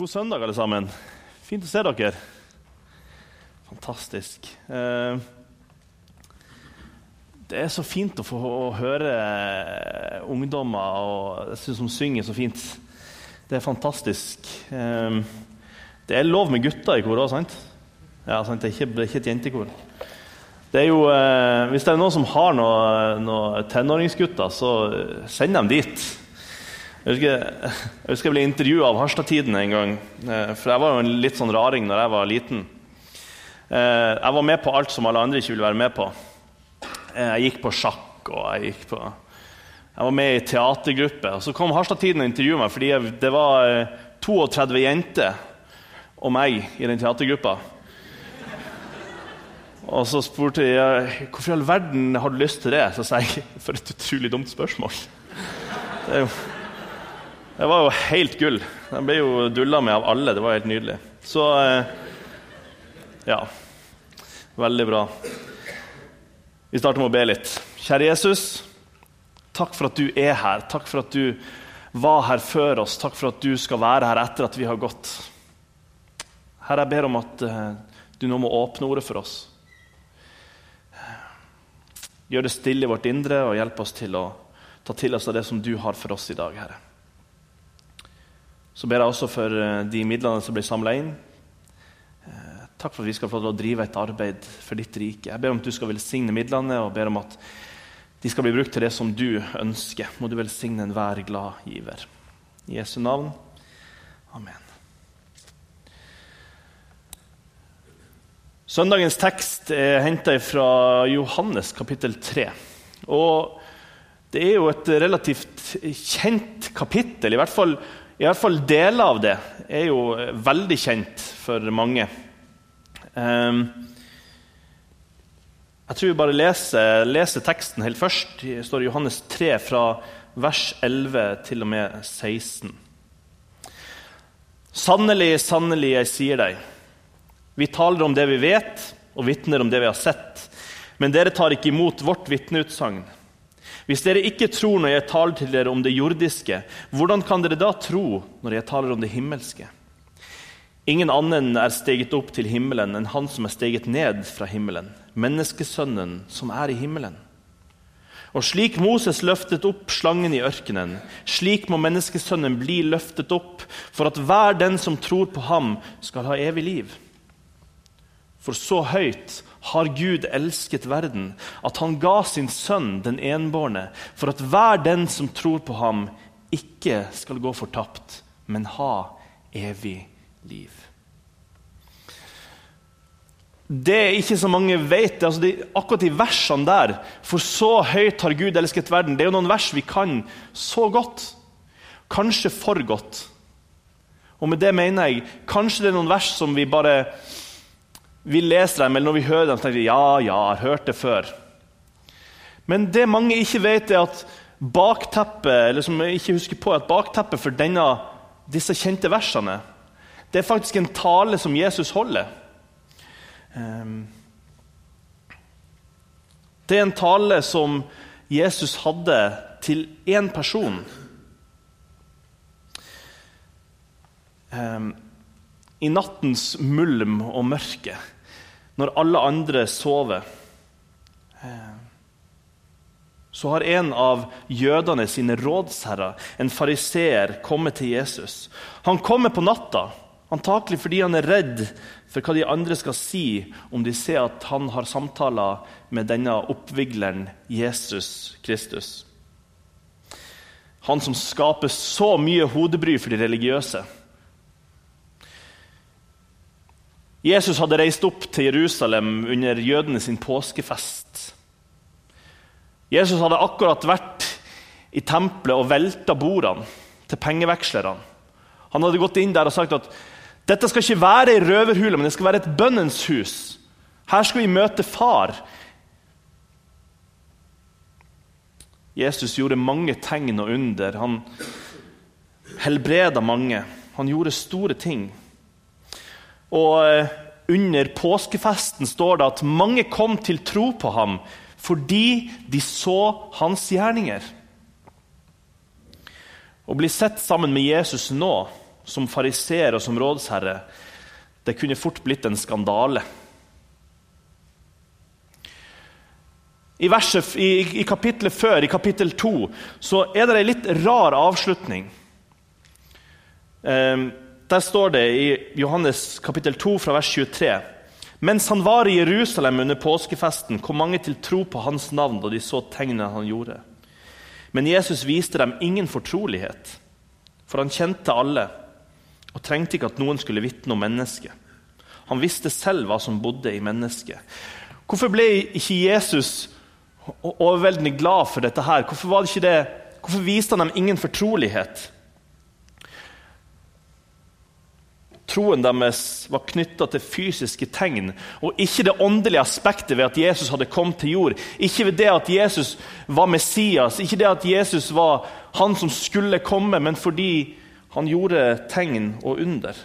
God søndag, alle sammen. Fint å se dere. Fantastisk. Eh, det er så fint å få høre ungdommer og jeg synes de synger så fint. Det er fantastisk. Eh, det er lov med gutter i kor òg, sant? Ja, sant? Det, er ikke, det er ikke et jentekor. Det er jo, eh, hvis det er noen som har noen noe tenåringsgutter, så send dem dit. Jeg husker jeg, husker jeg ble intervjua av Harstad-Tiden en gang. Eh, for jeg var jo en litt sånn raring når jeg var liten. Eh, jeg var med på alt som alle andre ikke ville være med på. Eh, jeg gikk på sjakk og jeg gikk på Jeg var med i teatergruppe. Og så kom Harstad-Tiden og intervjua meg fordi det var 32 jenter og meg i den teatergruppa. Og så spurte jeg hvorfor i all verden har du lyst til det. Så sa jeg for et utrolig dumt spørsmål. Det er jo det var jo helt gull. Den ble jo dulla med av alle. Det var helt nydelig. Så eh, ja. Veldig bra. Vi starter med å be litt. Kjære Jesus, takk for at du er her. Takk for at du var her før oss. Takk for at du skal være her etter at vi har gått. Herre, jeg ber om at eh, du nå må åpne ordet for oss. Gjør det stille i vårt indre og hjelp oss til å ta til oss av det som du har for oss i dag, Herre. Så ber jeg også for eh, de midlene som blir samla inn. Eh, takk for at vi skal få lov å drive et arbeid for ditt rike. Jeg ber om at du skal velsigne midlene, og ber om at de skal bli brukt til det som du ønsker. Må du velsigne enhver glad giver. I Jesu navn. Amen. Søndagens tekst er henta fra Johannes kapittel 3. Og det er jo et relativt kjent kapittel, i hvert fall i hvert fall deler av det er jo eh, veldig kjent for mange. Um, jeg tror vi bare leser, leser teksten helt først. Det står i Johannes 3, fra vers 11 til og med 16. Sannelig, sannelig, jeg sier deg. Vi taler om det vi vet, og vitner om det vi har sett. Men dere tar ikke imot vårt vitneutsagn. Hvis dere ikke tror når jeg taler til dere om det jordiske, hvordan kan dere da tro når jeg taler om det himmelske? Ingen annen er steget opp til himmelen enn han som er steget ned fra himmelen, menneskesønnen som er i himmelen. Og slik Moses løftet opp slangen i ørkenen, slik må menneskesønnen bli løftet opp, for at hver den som tror på ham, skal ha evig liv. For så høyt har Gud elsket verden, at han ga sin sønn, den enbårne, for at hver den som tror på ham, ikke skal gå fortapt, men ha evig liv. Det ikke så mange vet, altså de, akkurat de versene der For så høyt har Gud elsket verden. Det er jo noen vers vi kan så godt. Kanskje for godt. Og med det mener jeg kanskje det er noen vers som vi bare vi leser dem, eller når vi hører dem, så tenker vi ja, ja, jeg har hørt det før. Men det mange ikke vet, er at bakteppet eller som jeg ikke husker på, at bakteppet for denne, disse kjente versene det er faktisk en tale som Jesus holder. Ehm, det er en tale som Jesus hadde til én person. Um, i nattens mulm og mørke, når alle andre sover, eh, så har en av jødene sine rådsherrer, en fariseer, kommet til Jesus. Han kommer på natta, antakelig fordi han er redd for hva de andre skal si om de ser at han har samtaler med denne oppvigleren Jesus Kristus. Han som skaper så mye hodebry for de religiøse. Jesus hadde reist opp til Jerusalem under jødene sin påskefest. Jesus hadde akkurat vært i tempelet og velta bordene til pengevekslerne. Han hadde gått inn der og sagt at dette skal ikke være ei røverhule, men det skal være et bønnens hus. Her skal vi møte far. Jesus gjorde mange tegn og under. Han helbreda mange. Han gjorde store ting. Og eh, under påskefesten står det at mange kom til tro på ham fordi de så hans gjerninger. Å bli sett sammen med Jesus nå som fariseer og som rådsherre, det kunne fort blitt en skandale. I, verset, i, i kapittelet før, i kapittel 2, så er det en litt rar avslutning. Eh, der står det i Johannes kapittel 2 fra vers 23 mens han var i Jerusalem under påskefesten, kom mange til tro på hans navn da de så tegnene han gjorde. Men Jesus viste dem ingen fortrolighet, for han kjente alle og trengte ikke at noen skulle vitne om mennesket. Han visste selv hva som bodde i mennesket. Hvorfor ble ikke Jesus overveldende glad for dette? her? Hvorfor, det, hvorfor viste han dem ingen fortrolighet? Troen deres var knytta til fysiske tegn, og ikke det åndelige aspektet ved at Jesus hadde kommet til jord. Ikke ved det at Jesus var Messias, ikke det at Jesus var han som skulle komme, men fordi han gjorde tegn og under.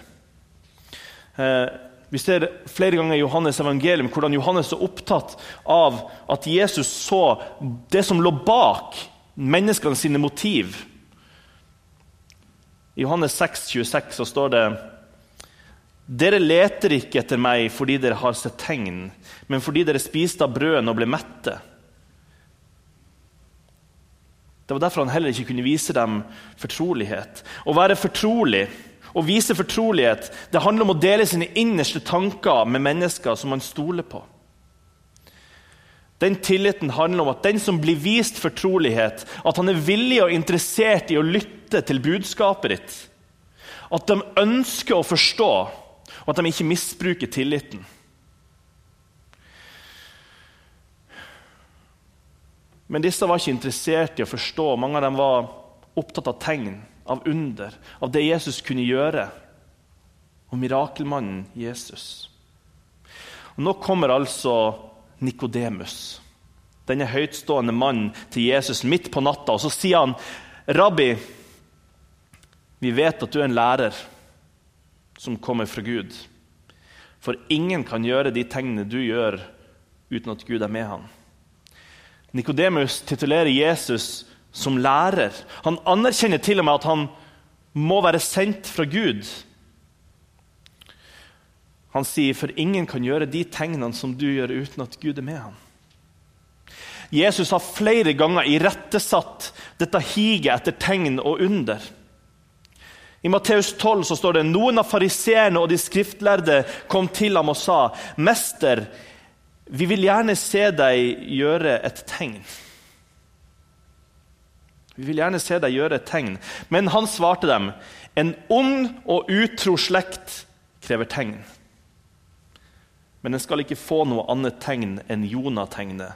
Eh, vi ser flere ganger i Johannes' evangelium hvordan Johannes er opptatt av at Jesus så det som lå bak menneskene sine motiv. I Johannes 6, 26 så står det dere leter ikke etter meg fordi dere har sett tegn, men fordi dere spiste av brøden og ble mette. Det var derfor han heller ikke kunne vise dem fortrolighet. Å være fortrolig å vise fortrolighet det handler om å dele sine innerste tanker med mennesker som man stoler på. Den tilliten handler om at den som blir vist fortrolighet, at han er villig og interessert i å lytte til budskapet ditt. At de ønsker å forstå og at de ikke misbruker tilliten. Men disse var ikke interessert i å forstå. Mange av dem var opptatt av tegn, av under, av det Jesus kunne gjøre. Og mirakelmannen Jesus. Og Nå kommer altså Nikodemus, denne høytstående mannen til Jesus, midt på natta. Og så sier han, 'Rabbi, vi vet at du er en lærer.' Som kommer fra Gud. For ingen kan gjøre de tegnene du gjør, uten at Gud er med ham. Nikodemus titulerer Jesus som lærer. Han anerkjenner til og med at han må være sendt fra Gud. Han sier, 'For ingen kan gjøre de tegnene som du gjør, uten at Gud er med ham'. Jesus har flere ganger irettesatt dette higet etter tegn og under. I Matteus 12 så står det noen av fariseerne og de skriftlærde kom til ham og sa, 'Mester, vi vil gjerne se deg gjøre et tegn.' Vi vil gjerne se deg gjøre et tegn. Men han svarte dem, 'En ond og utro slekt krever tegn.' Men den skal ikke få noe annet tegn enn Jonah-tegnet.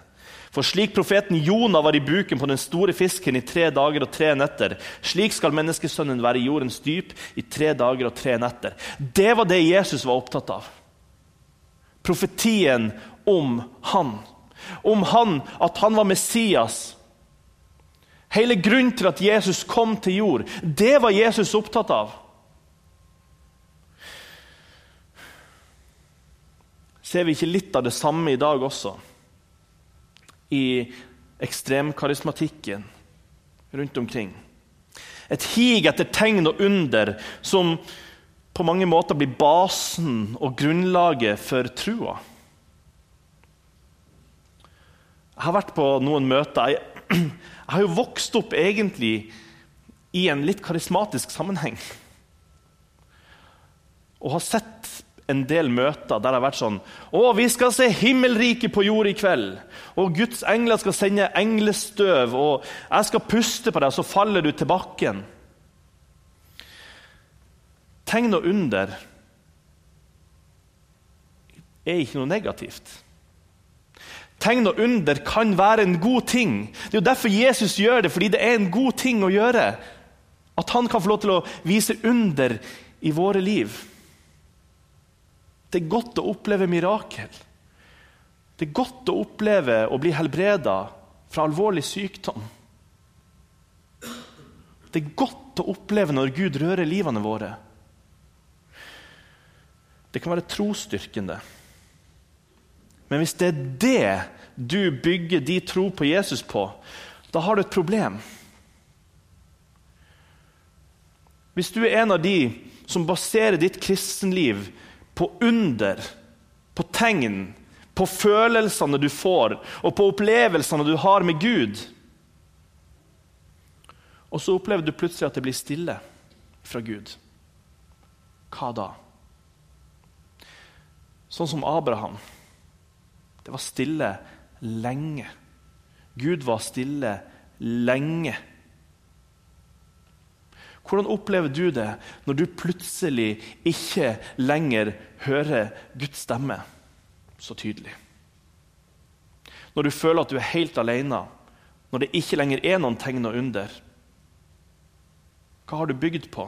For slik profeten Jonah var i buken på den store fisken i tre dager og tre netter, slik skal menneskesønnen være i jordens dyp i tre dager og tre netter. Det var det Jesus var opptatt av. Profetien om han. Om han, at han var Messias. Hele grunnen til at Jesus kom til jord, det var Jesus opptatt av. Ser vi ikke litt av det samme i dag også? I ekstremkarismatikken rundt omkring. Et hig etter tegn og under som på mange måter blir basen og grunnlaget for trua. Jeg har vært på noen møter. Jeg, jeg har jo vokst opp egentlig i en litt karismatisk sammenheng. Og har sett en del møter der det har vært sånn Å, vi skal se himmelriket på jord i kveld. Og Guds engler skal sende englestøv, og jeg skal puste på deg, så faller du til bakken. Tegn og under er ikke noe negativt. Tegn og under kan være en god ting. Det er jo derfor Jesus gjør det, fordi det er en god ting å gjøre. At han kan få lov til å vise under i våre liv. Det er godt å oppleve mirakel. Det er godt å oppleve å bli helbreda fra alvorlig sykdom. Det er godt å oppleve når Gud rører livene våre. Det kan være trosstyrkende. Men hvis det er det du bygger din tro på Jesus på, da har du et problem. Hvis du er en av de som baserer ditt kristenliv på under, på tegn, på følelsene du får, og på opplevelsene du har med Gud. Og så opplever du plutselig at det blir stille fra Gud. Hva da? Sånn som Abraham. Det var stille lenge. Gud var stille lenge. Hvordan opplever du det når du plutselig ikke lenger hører Guds stemme så tydelig? Når du føler at du er helt alene, når det ikke lenger er noen tegn og under? Hva har du bygd på?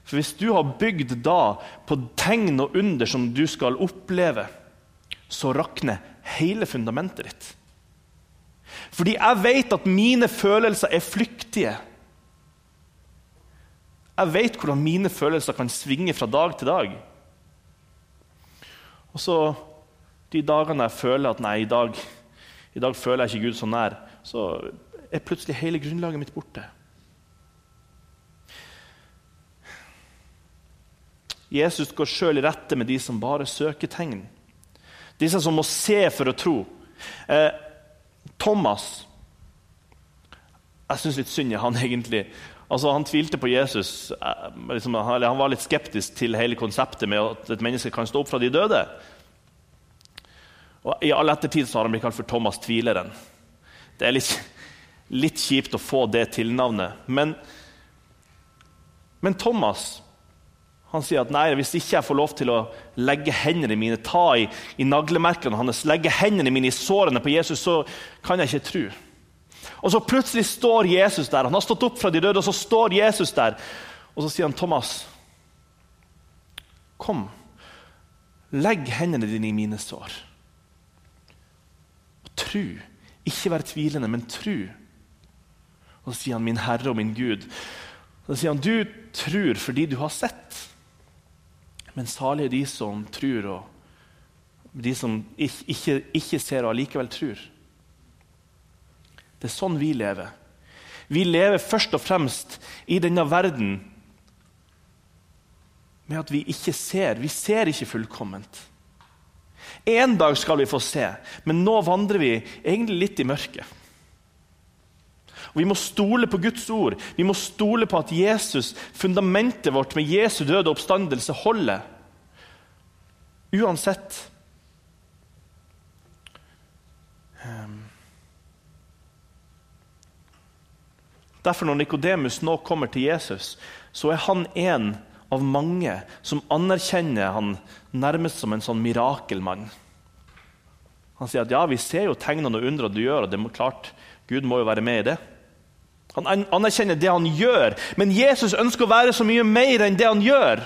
For Hvis du har bygd da på tegn og under som du skal oppleve, så rakner hele fundamentet ditt. Fordi jeg vet at mine følelser er flyktige. Jeg vet hvordan mine følelser kan svinge fra dag til dag. Og så de dagene jeg føler at nei, i dag, i dag føler jeg ikke Gud så nær, så er plutselig hele grunnlaget mitt borte. Jesus går sjøl i rette med de som bare søker tegn. Disse som må se for å tro. Eh, Thomas Jeg syns litt synd i han, egentlig. Altså, Han tvilte på Jesus. Eh, liksom, han var litt skeptisk til hele konseptet med at et menneske kan stå opp fra de døde. Og I all ettertid så har han blitt kalt for Thomas tvileren. Det er litt, litt kjipt å få det tilnavnet. Men, men Thomas han sier at nei, hvis ikke jeg får lov til å legge hendene mine, ta i, i naglemerkene hans, legge hendene mine i sårene på Jesus, så kan jeg ikke tro. Og så plutselig står Jesus der. Han har stått opp fra de døde, og så står Jesus der. Og så sier han, 'Thomas, kom, legg hendene dine i mine sår.' Og tru. Ikke vær tvilende, men tru. Og så sier han, 'Min Herre og min Gud'. Og så sier han, 'Du tror fordi du har sett'. Men salige er de som tror, og de som ikke, ikke, ikke ser og allikevel tror. Det er sånn vi lever. Vi lever først og fremst i denne verden med at vi ikke ser. Vi ser ikke fullkomment. En dag skal vi få se, men nå vandrer vi egentlig litt i mørket. Og Vi må stole på Guds ord. Vi må stole på at Jesus, fundamentet vårt med Jesu døde oppstandelse, holder. Uansett. Um. Derfor Når Nikodemus nå kommer til Jesus, så er han en av mange som anerkjenner han nærmest som en sånn mirakelmann. Han sier at ja, vi ser jo tegnene og undrene du gjør, og det er klart, Gud må jo være med i det. Han anerkjenner det han gjør, men Jesus ønsker å være så mye mer enn det han gjør.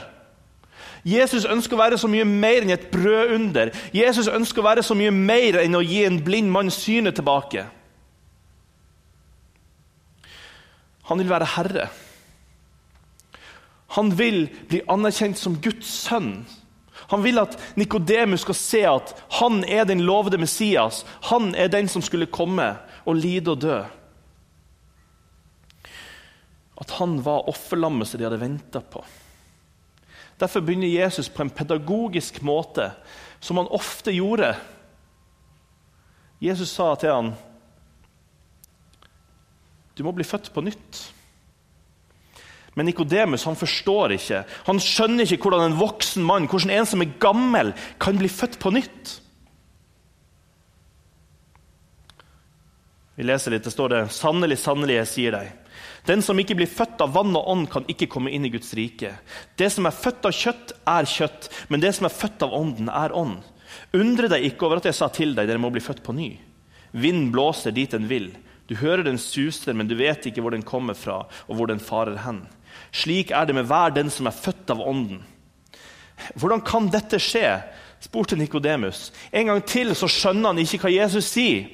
Jesus ønsker å være så mye mer enn et brødunder. Jesus ønsker å være så mye mer enn å gi en blind mann synet tilbake. Han vil være herre. Han vil bli anerkjent som Guds sønn. Han vil at Nikodemus skal se at han er den lovede Messias. Han er den som skulle komme og lide og dø. At han var offerlammet som de hadde venta på. Derfor begynner Jesus på en pedagogisk måte, som han ofte gjorde. Jesus sa til han, du må bli født på nytt. Men Nikodemus forstår ikke. Han skjønner ikke hvordan en voksen mann, hvordan en som er gammel, kan bli født på nytt. Vi leser litt, Det står det Sannelig, sannelig, jeg sier deg. Den som ikke blir født av vann og ånd, kan ikke komme inn i Guds rike. Det som er født av kjøtt, er kjøtt, men det som er født av ånden, er ånd. Undre deg ikke over at jeg sa til deg, dere må bli født på ny. Vind blåser dit den vil. Du hører den suser, men du vet ikke hvor den kommer fra, og hvor den farer hen. Slik er det med hver den som er født av Ånden. Hvordan kan dette skje? spurte Nikodemus. En gang til så skjønner han ikke hva Jesus sier.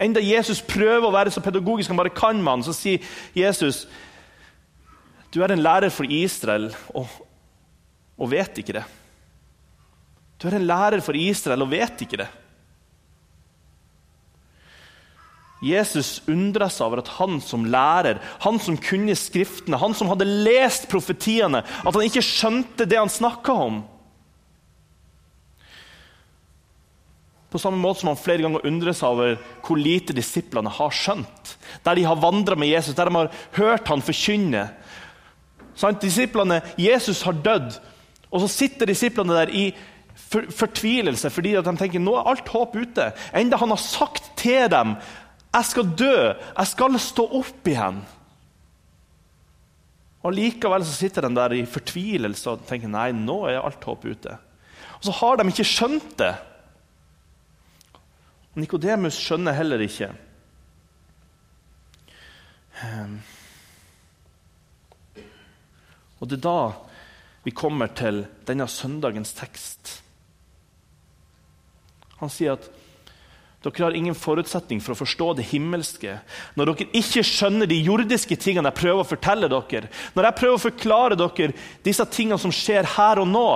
Enda Jesus prøver å være så pedagogisk han bare kan, med han, så sier Jesus du er en lærer for Israel og, og vet ikke det. Du er en lærer for Israel og vet ikke det. Jesus undra seg over at han som lærer, han som kunne Skriftene, han som hadde lest profetiene, at han ikke skjønte det han snakka om. På samme måte som han flere ganger undrer seg over hvor lite disiplene har skjønt. Der de har vandra med Jesus, der de har hørt han forkynne. Disiplene, Jesus har dødd, og så sitter disiplene der i fortvilelse fordi de tenker nå er alt håp ute. Enda han har sagt til dem jeg skal dø, jeg skal stå opp igjen. Og Likevel så sitter de der i fortvilelse og tenker nei, nå er alt håp ute. Og Så har de ikke skjønt det. Nikodemus skjønner heller ikke. Ehm. Og det er da vi kommer til denne søndagens tekst. Han sier at dere har ingen forutsetning for å forstå det himmelske. Når dere ikke skjønner de jordiske tingene jeg prøver å fortelle dere, når jeg prøver å forklare dere disse tingene som skjer her og nå,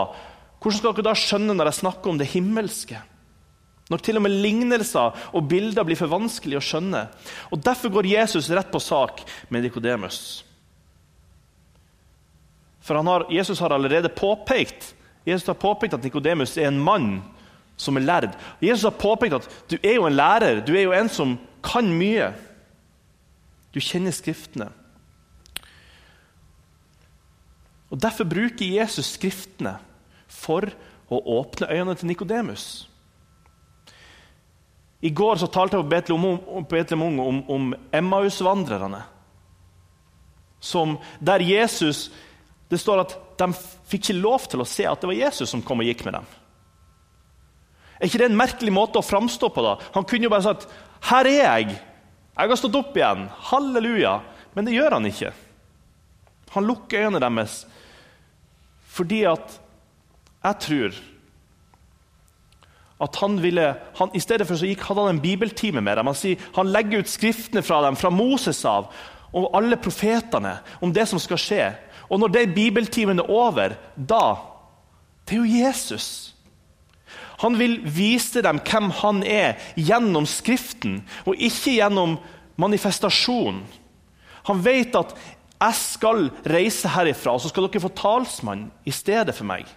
hvordan skal dere da skjønne når jeg snakker om det himmelske? Når til og med lignelser og bilder blir for vanskelig å skjønne. Og Derfor går Jesus rett på sak med Nikodemus. For har, Jesus har allerede påpekt Jesus har påpekt at Nikodemus er en mann som er lærd. Jesus har påpekt at du er jo en lærer, du er jo en som kan mye. Du kjenner Skriftene. Og Derfor bruker Jesus Skriftene for å åpne øynene til Nikodemus. I går så talte jeg på Betlehem Ung om, om Emmaus-vandrerne. Der Jesus Det står at de fikk ikke lov til å se at det var Jesus som kom og gikk med dem. Er ikke det en merkelig måte å framstå på? da? Han kunne jo bare sagt 'Her er jeg. Jeg har stått opp igjen. Halleluja.' Men det gjør han ikke. Han lukker øynene deres fordi at jeg tror at han ville, han, I stedet for så gikk, hadde han en bibeltime med dem. Han, sier, han legger ut skriftene fra dem, fra Moses av, og alle profetene, om det som skal skje. Og når den bibeltimen er over, da Det er jo Jesus. Han vil vise dem hvem han er, gjennom Skriften, og ikke gjennom manifestasjon. Han vet at 'jeg skal reise herifra, og så skal dere få talsmann i stedet for meg'.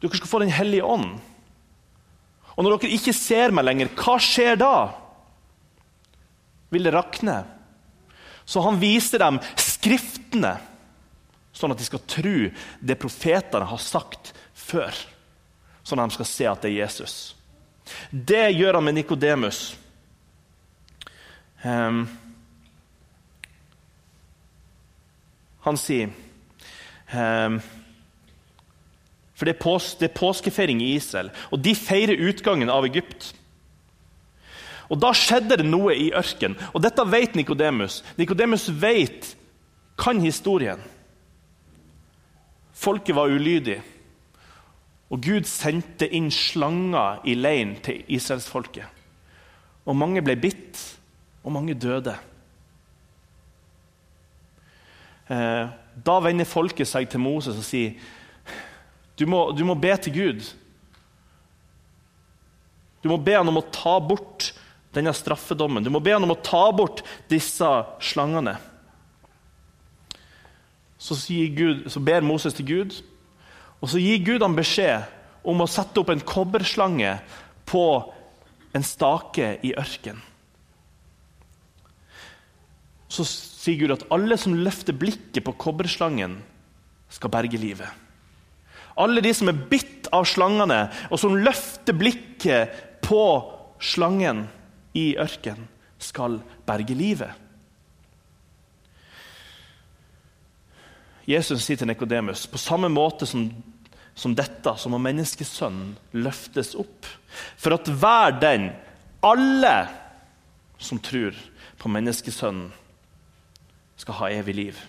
Dere skal få Den hellige ånd. Og når dere ikke ser meg lenger, hva skjer da? Vil det rakne? Så han viser dem Skriftene, sånn at de skal tro det profetene har sagt før sånn at de skal se at det er Jesus. Det gjør han med Nikodemus. Um, han sier um, For det er, pås, det er, påskefeiring i Israel, og de feirer utgangen av Egypt. Og Da skjedde det noe i ørkenen, og dette vet Nikodemus. Nikodemus vet, kan historien. Folket var ulydig. Og Gud sendte inn slanger i leiren til israelsfolket. Og mange ble bitt, og mange døde. Eh, da vender folket seg til Moses og sier du må, du må be til Gud. Du må be han om å ta bort denne straffedommen. Du må be han om å ta bort disse slangene. Så, Gud, så ber Moses til Gud, og så gir Gud ham beskjed om å sette opp en kobberslange på en stake i ørkenen. Så sier Gud at alle som løfter blikket på kobberslangen, skal berge livet. Alle de som er bitt av slangene, og som løfter blikket på slangen i ørkenen, skal berge livet. Jesus sier til Nikodemus på samme måte som, som dette, så må menneskesønnen løftes opp. For at hver den, alle som tror på menneskesønnen, skal ha evig liv.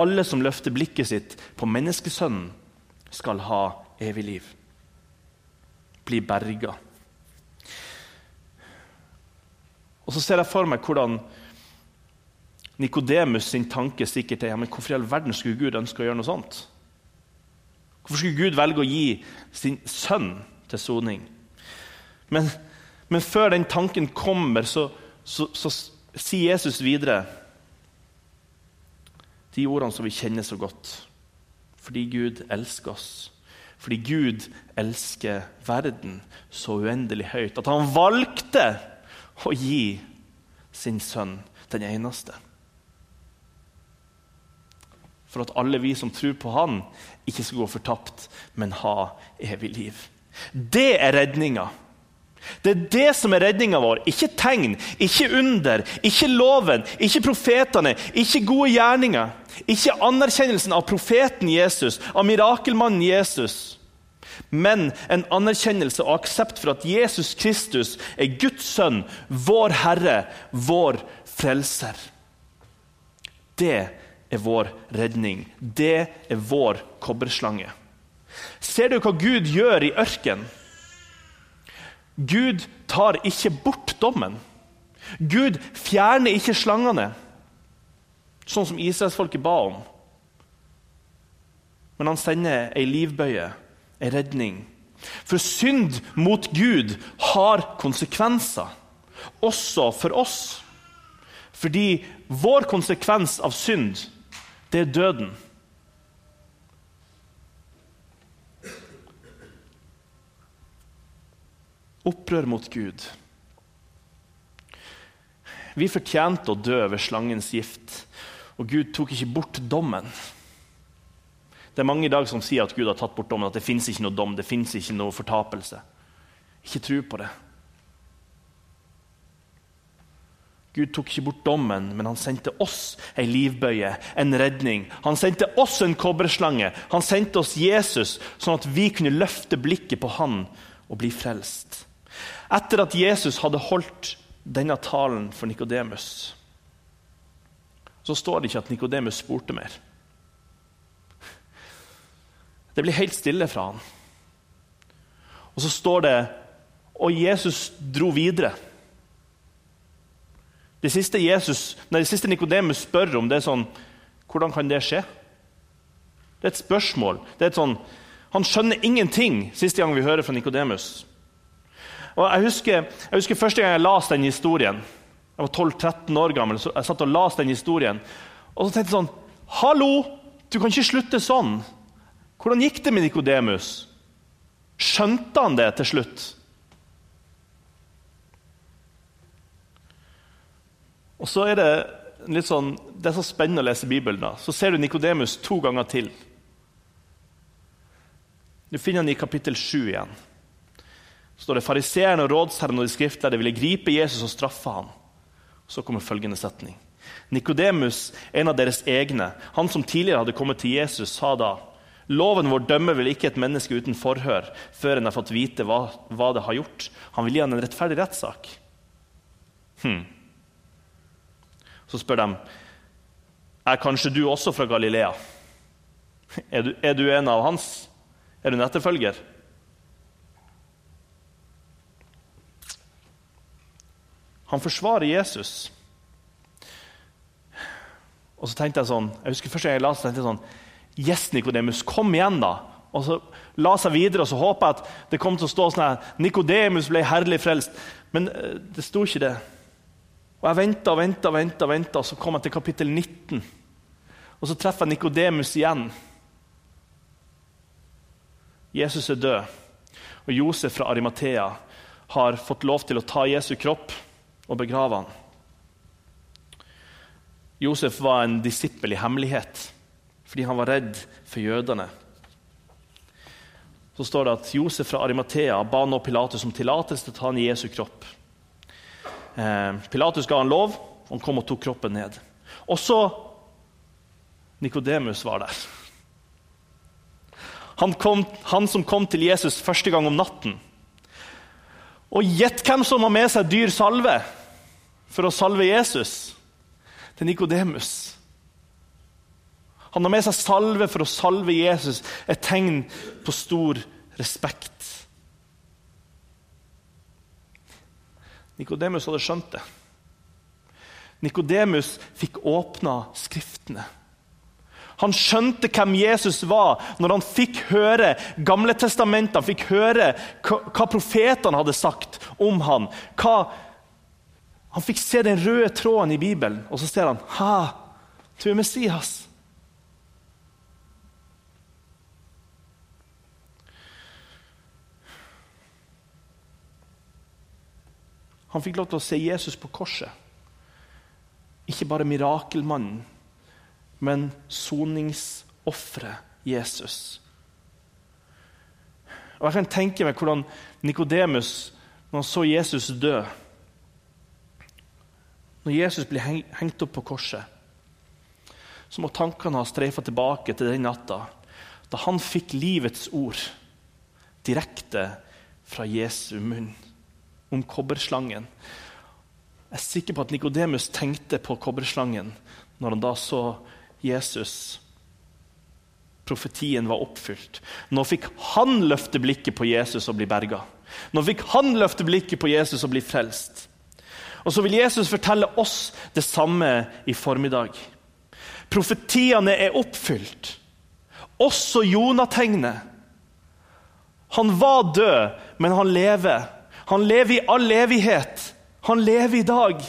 Alle som løfter blikket sitt på menneskesønnen, skal ha evig liv. Bli berga. Og så ser jeg for meg hvordan Nikodemus sin tanke sikkert er ja, men hvorfor i all verden skulle Gud ønske å gjøre noe sånt? Hvorfor skulle Gud velge å gi sin sønn til soning? Men, Men før den tanken kommer, så, så, så sier Jesus videre de ordene som vi kjenner så godt. Fordi Gud elsker oss. Fordi Gud elsker verden så uendelig høyt at han valgte å gi sin sønn, den eneste. For at alle vi som tror på han, ikke skal gå fortapt, men ha evig liv. Det er redninga. Det er det som er redninga vår. Ikke tegn, ikke under, ikke loven, ikke profetene, ikke gode gjerninger. Ikke anerkjennelsen av profeten Jesus, av mirakelmannen Jesus. Men en anerkjennelse og aksept for at Jesus Kristus er Guds sønn, vår Herre, vår frelser. Det er vår redning. Det er vår kobberslange. Ser du hva Gud gjør i ørkenen? Gud tar ikke bort dommen. Gud fjerner ikke slangene, sånn som Israelsfolket ba om. Men han sender ei livbøye, ei redning. For synd mot Gud har konsekvenser, også for oss. Fordi vår konsekvens av synd, det er døden. Opprør mot Gud. Vi fortjente å dø ved slangens gift, og Gud tok ikke bort dommen. Det er mange i dag som sier at Gud har tatt bort dommen, at det fins ikke noe dom, det fins ikke noe fortapelse. Ikke tro på det. Gud tok ikke bort dommen, men han sendte oss ei livbøye, en redning. Han sendte oss en kobberslange. Han sendte oss Jesus, sånn at vi kunne løfte blikket på han og bli frelst. Etter at Jesus hadde holdt denne talen for Nikodemus, så står det ikke at Nikodemus spurte mer. Det blir helt stille fra han. Og så står det og Jesus dro videre. Det siste, Jesus, nei, det siste Nikodemus spør om, det er sånn Hvordan kan det skje? Det er et spørsmål. Det er et sånn, han skjønner ingenting siste gang vi hører fra Nikodemus. Jeg husker, jeg husker første gang jeg leste den historien. Jeg var 12-13 år gammel. så Jeg satt og las den historien. Og så tenkte jeg sånn Hallo! Du kan ikke slutte sånn. Hvordan gikk det med Nikodemus? Skjønte han det til slutt? Og så er det litt sånn, det er så spennende å lese Bibelen. da. Så ser du Nikodemus to ganger til. Du finner han i kapittel 7 igjen Så står det fariseerne og rådsherrene og de skriftlærde ville gripe Jesus og straffe ham. Så kommer følgende setning. Nikodemus, en av deres egne, han som tidligere hadde kommet til Jesus, sa da Loven vår dømmer vel ikke et menneske uten forhør før en har fått vite hva, hva det har gjort. Han vil gi han en rettferdig rettssak. Hm. Så spør de er kanskje du også fra Galilea. Er du, er du en av hans? Er du en etterfølger? Han forsvarer Jesus. Og så tenkte jeg sånn, jeg husker Første gang jeg leste, tenkte jeg sånn Yes, Nikodemus, kom igjen, da! Og så la seg videre, og så håpa jeg at det kom til å stå sånn her Nikodemus ble herlig frelst. Men eh, det sto ikke det. Og Jeg venta og venta, og venta, venta, så kom jeg til kapittel 19. Og så treffer jeg Nikodemus igjen. Jesus er død, og Josef fra Arimathea har fått lov til å ta Jesu kropp og begrave han. Josef var en disippel i hemmelighet fordi han var redd for jødene. Så står det at Josef fra Arimathea ba nå Pilatus om tillatelse til å ta han i Jesu kropp. Eh, Pilatus ga han lov, og han kom og tok kroppen ned. Også Nikodemus var der. Han, kom, han som kom til Jesus første gang om natten. Og gjett hvem som har med seg dyr salve for å salve Jesus? til Nikodemus. Han har med seg salve for å salve Jesus, et tegn på stor respekt. Nikodemus hadde skjønt det. Nikodemus fikk åpna Skriftene. Han skjønte hvem Jesus var når han fikk høre Gamle testamenter, han fikk høre hva, profetene hadde sagt om han. Hva, han fikk se den røde tråden i Bibelen, og så ser han ha, du er Messias. Han fikk lov til å se Jesus på korset. Ikke bare mirakelmannen, men soningsofferet Jesus. Og Jeg kan tenke meg hvordan Nikodemus, når han så Jesus dø Når Jesus blir hengt opp på korset, så må tankene ha streifa tilbake til den natta da han fikk livets ord direkte fra Jesu munn om kobberslangen. Jeg er sikker på at Nikodemus tenkte på kobberslangen når han da så Jesus. Profetien var oppfylt. Nå fikk han løfte blikket på Jesus og bli berga. Nå fikk han løfte blikket på Jesus og bli frelst. Og så vil Jesus fortelle oss det samme i formiddag. Profetiene er oppfylt. Også Jonategnet. Han var død, men han lever. Han lever i all evighet. Han lever i dag.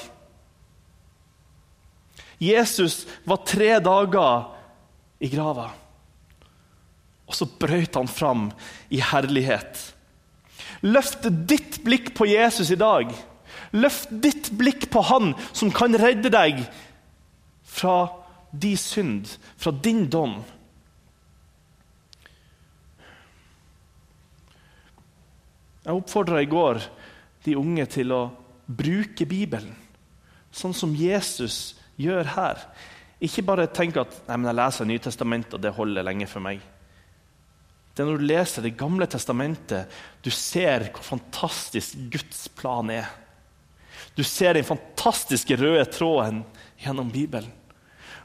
Jesus var tre dager i grava. Og så brøt han fram i herlighet. Løft ditt blikk på Jesus i dag. Løft ditt blikk på Han som kan redde deg fra din synd, fra din dom. Jeg oppfordra i går de unge til å bruke Bibelen, sånn som Jesus gjør her. Ikke bare tenk at Nei, jeg leser Nytestamentet, og det holder lenge for meg. Det er når du leser Det gamle testamentet, du ser hvor fantastisk Guds plan er. Du ser den fantastiske røde tråden gjennom Bibelen.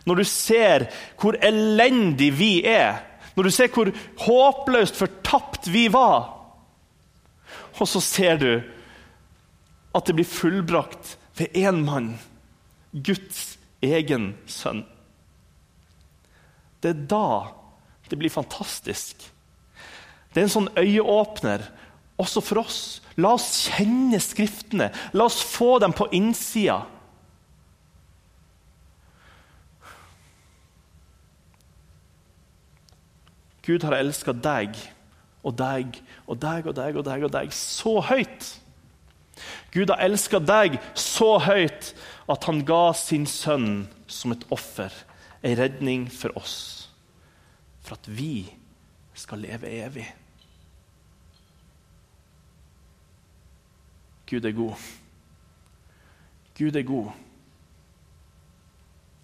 Når du ser hvor elendig vi er, når du ser hvor håpløst fortapt vi var, og så ser du at det blir fullbrakt ved én mann, Guds egen sønn. Det er da det blir fantastisk. Det er en sånn øyeåpner også for oss. La oss kjenne Skriftene. La oss få dem på innsida. Gud har elska deg og deg og deg og deg og deg og deg så høyt. Gud har elska deg så høyt at han ga sin sønn som et offer, ei redning for oss, for at vi skal leve evig. Gud er god. Gud er god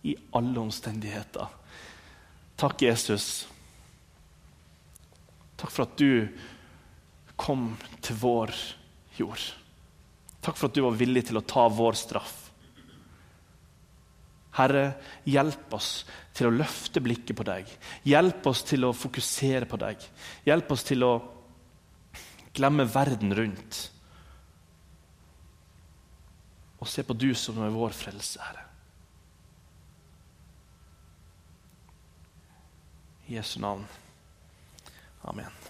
i alle omstendigheter. Takk, Jesus Takk for at du kom til vår jord. Takk for at du var villig til å ta vår straff. Herre, hjelp oss til å løfte blikket på deg. Hjelp oss til å fokusere på deg. Hjelp oss til å glemme verden rundt. Og se på du som er vår frelse, Herre. I Jesu navn. Amen.